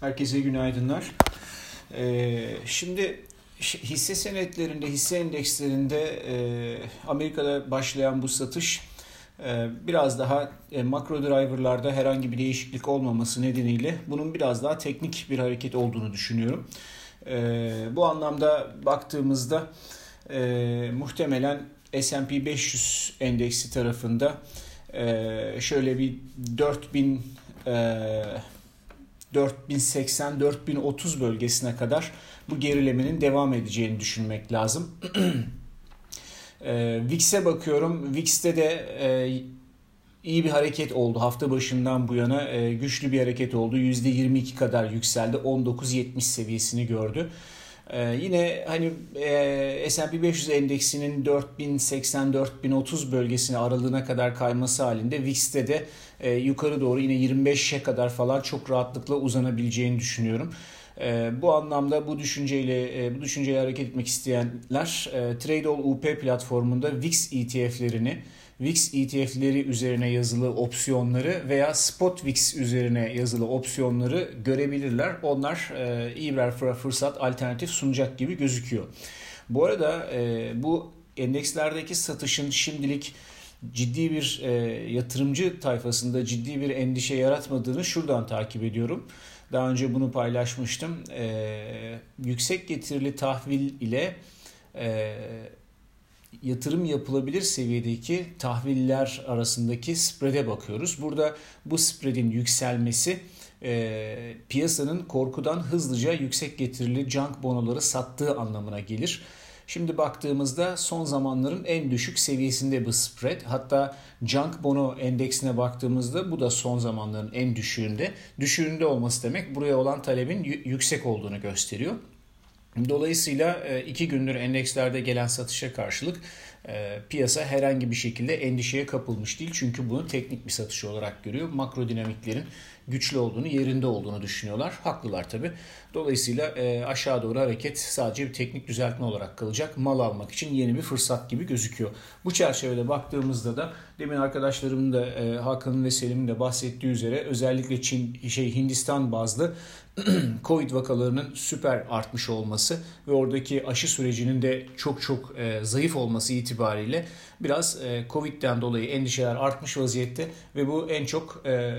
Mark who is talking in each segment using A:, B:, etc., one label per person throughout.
A: Herkese günaydınlar. Ee, şimdi hisse senetlerinde, hisse endekslerinde e, Amerika'da başlayan bu satış e, biraz daha e, makro driverlarda herhangi bir değişiklik olmaması nedeniyle bunun biraz daha teknik bir hareket olduğunu düşünüyorum. E, bu anlamda baktığımızda e, muhtemelen S&P 500 endeksi tarafında e, şöyle bir 4000 e, 4080-4030 bölgesine kadar bu gerilemenin devam edeceğini düşünmek lazım. e, VIX'e bakıyorum. VIX'te de e, iyi bir hareket oldu. Hafta başından bu yana e, güçlü bir hareket oldu. %22 kadar yükseldi. 19.70 seviyesini gördü. Ee, yine hani e, S&P 500 endeksinin 4080-4030 bölgesine aralığına kadar kayması halinde VIX'te de e, yukarı doğru yine 25'e kadar falan çok rahatlıkla uzanabileceğini düşünüyorum. E, bu anlamda bu düşünceyle e, bu düşünceyle hareket etmek isteyenler e, Tradeall UP platformunda VIX ETF'lerini VIX ETF'leri üzerine yazılı opsiyonları veya Spot VIX üzerine yazılı opsiyonları görebilirler. Onlar e, iyi birer fırsat alternatif sunacak gibi gözüküyor. Bu arada e, bu endekslerdeki satışın şimdilik ciddi bir e, yatırımcı tayfasında ciddi bir endişe yaratmadığını şuradan takip ediyorum. Daha önce bunu paylaşmıştım. E, yüksek getirili tahvil ile e, yatırım yapılabilir seviyedeki tahviller arasındaki spread'e bakıyoruz. Burada bu spread'in yükselmesi e, piyasanın korkudan hızlıca yüksek getirili junk bonoları sattığı anlamına gelir. Şimdi baktığımızda son zamanların en düşük seviyesinde bu spread. Hatta junk bono endeksine baktığımızda bu da son zamanların en düşüğünde. Düşüğünde olması demek buraya olan talebin yüksek olduğunu gösteriyor. Dolayısıyla e, iki gündür endekslerde gelen satışa karşılık e, piyasa herhangi bir şekilde endişeye kapılmış değil. Çünkü bunu teknik bir satış olarak görüyor. Makro dinamiklerin güçlü olduğunu, yerinde olduğunu düşünüyorlar. Haklılar tabi. Dolayısıyla e, aşağı doğru hareket sadece bir teknik düzeltme olarak kalacak. Mal almak için yeni bir fırsat gibi gözüküyor. Bu çerçevede baktığımızda da demin arkadaşlarımın da e, Hakan'ın ve Selim'in de bahsettiği üzere özellikle Çin şey Hindistan bazlı Covid vakalarının süper artmış olması ve oradaki aşı sürecinin de çok çok e, zayıf olması itibariyle biraz e, Covid'den dolayı endişeler artmış vaziyette ve bu en çok e,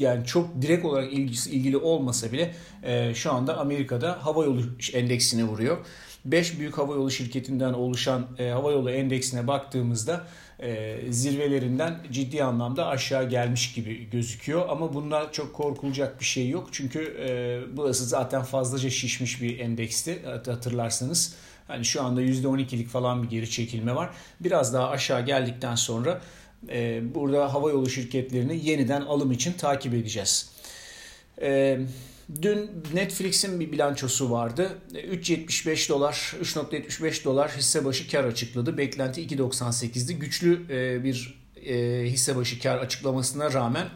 A: yani çok direkt olarak ilgisi, ilgili olmasa bile e, şu anda Amerika'da hava yolu endeksini vuruyor. 5 büyük hava yolu şirketinden oluşan e, hava yolu endeksine baktığımızda e, zirvelerinden ciddi anlamda aşağı gelmiş gibi gözüküyor. Ama bunda çok korkulacak bir şey yok. Çünkü e, burası zaten fazlaca şişmiş bir endeksti hatırlarsanız. Hani şu anda %12'lik falan bir geri çekilme var. Biraz daha aşağı geldikten sonra e, burada hava yolu şirketlerini yeniden alım için takip edeceğiz. E, dün Netflix'in bir bilançosu vardı. 3.75 dolar, 3.75 dolar hisse başı kar açıkladı. Beklenti 2.98'di. Güçlü e, bir e, hisse başı kar açıklamasına rağmen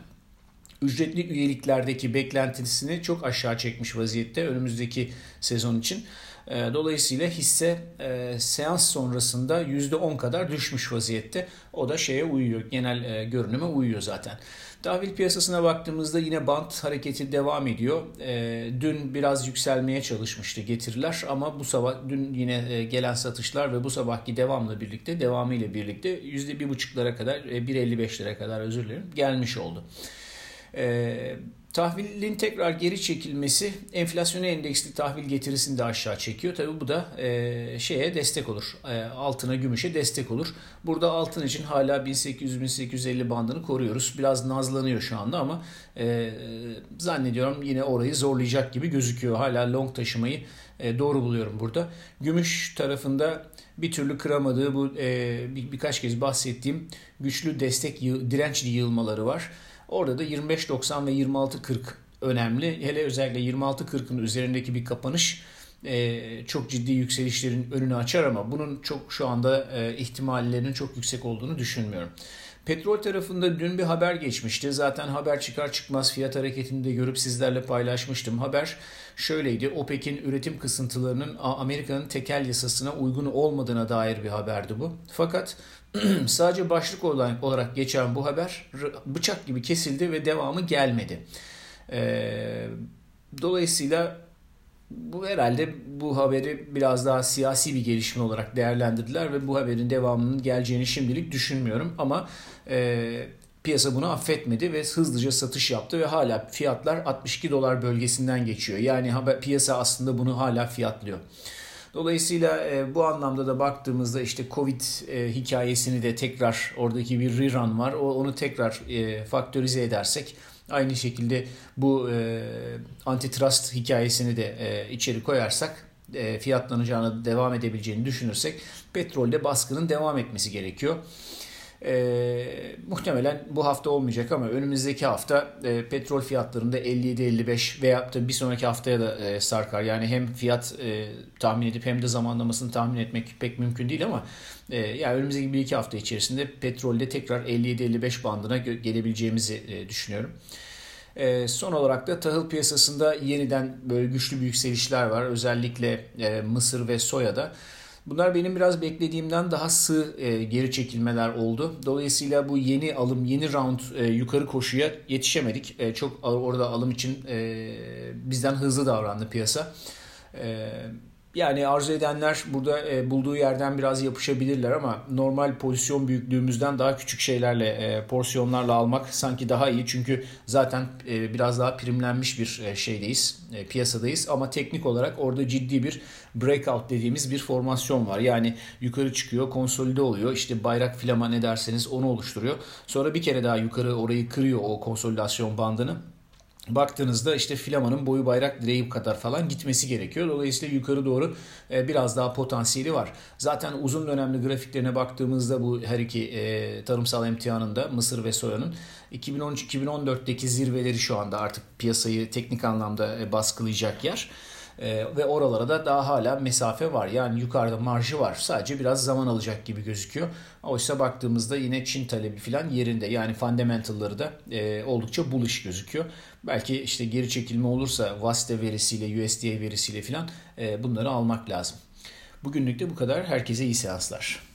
A: ücretli üyeliklerdeki beklentisini çok aşağı çekmiş vaziyette önümüzdeki sezon için. E, dolayısıyla hisse e, seans sonrasında %10 kadar düşmüş vaziyette. O da şeye uyuyor, genel e, görünüme uyuyor zaten. Tahvil piyasasına baktığımızda yine bant hareketi devam ediyor. dün biraz yükselmeye çalışmıştı getiriler ama bu sabah dün yine gelen satışlar ve bu sabahki devamla birlikte devamıyla birlikte %1,5'lara kadar 1.55'lere kadar özür dilerim gelmiş oldu. E, tahvilin tekrar geri çekilmesi enflasyona endeksli tahvil getirisini de aşağı çekiyor. Tabii bu da e, şeye destek olur. E, altına, gümüşe destek olur. Burada altın için hala 1800-1850 bandını koruyoruz. Biraz nazlanıyor şu anda ama e, zannediyorum yine orayı zorlayacak gibi gözüküyor. Hala long taşımayı e, doğru buluyorum burada. Gümüş tarafında bir türlü kıramadığı bu e, bir, birkaç kez bahsettiğim güçlü destek direnç yığılmaları var. Orada da 25.90 ve 26.40 önemli. Hele özellikle 26.40'ın üzerindeki bir kapanış e, çok ciddi yükselişlerin önünü açar ama bunun çok şu anda e, ihtimallerinin çok yüksek olduğunu düşünmüyorum. Petrol tarafında dün bir haber geçmişti. Zaten haber çıkar çıkmaz fiyat hareketini de görüp sizlerle paylaşmıştım. Haber şöyleydi. OPEC'in üretim kısıntılarının Amerika'nın tekel yasasına uygun olmadığına dair bir haberdi bu. Fakat sadece başlık olarak geçen bu haber bıçak gibi kesildi ve devamı gelmedi. Ee, dolayısıyla bu herhalde bu haberi biraz daha siyasi bir gelişme olarak değerlendirdiler ve bu haberin devamının geleceğini şimdilik düşünmüyorum ama e, piyasa bunu affetmedi ve hızlıca satış yaptı ve hala fiyatlar 62 dolar bölgesinden geçiyor. Yani haber, piyasa aslında bunu hala fiyatlıyor. Dolayısıyla e, bu anlamda da baktığımızda işte Covid e, hikayesini de tekrar oradaki bir rerun var. O, onu tekrar e, faktörize edersek aynı şekilde bu e, antitrust hikayesini de e, içeri koyarsak e, fiyatlanacağını devam edebileceğini düşünürsek petrolde baskının devam etmesi gerekiyor. E, muhtemelen bu hafta olmayacak ama önümüzdeki hafta e, petrol fiyatlarında 57-55 veya da bir sonraki haftaya da e, sarkar. Yani hem fiyat e, tahmin edip hem de zamanlamasını tahmin etmek pek mümkün değil ama e, yani önümüzdeki bir iki hafta içerisinde petrolde tekrar 57-55 bandına gelebileceğimizi e, düşünüyorum. E, son olarak da tahıl piyasasında yeniden böyle güçlü bir yükselişler var. Özellikle e, mısır ve soyada. Bunlar benim biraz beklediğimden daha sığ e, geri çekilmeler oldu. Dolayısıyla bu yeni alım, yeni round e, yukarı koşuya yetişemedik. E, çok orada alım için e, bizden hızlı davrandı piyasa. E, yani arzu edenler burada e, bulduğu yerden biraz yapışabilirler ama normal pozisyon büyüklüğümüzden daha küçük şeylerle, e, porsiyonlarla almak sanki daha iyi. Çünkü zaten e, biraz daha primlenmiş bir e, şeydeyiz, e, piyasadayız ama teknik olarak orada ciddi bir breakout dediğimiz bir formasyon var. Yani yukarı çıkıyor, konsolide oluyor. İşte bayrak filama ne derseniz onu oluşturuyor. Sonra bir kere daha yukarı orayı kırıyor o konsolidasyon bandını baktığınızda işte filamanın boyu bayrak direği kadar falan gitmesi gerekiyor. Dolayısıyla yukarı doğru e, biraz daha potansiyeli var. Zaten uzun dönemli grafiklerine baktığımızda bu her iki e, tarımsal emtihanında Mısır ve soyanın 2013-2014'teki zirveleri şu anda artık piyasayı teknik anlamda e, baskılayacak yer. E, ve oralara da daha hala mesafe var. Yani yukarıda marjı var. Sadece biraz zaman alacak gibi gözüküyor. Oysa baktığımızda yine Çin talebi falan yerinde. Yani fundamentalları da e, oldukça bullish gözüküyor. Belki işte geri çekilme olursa VASTE verisiyle, USDA verisiyle falan e, bunları almak lazım. Bugünlük de bu kadar. Herkese iyi seanslar.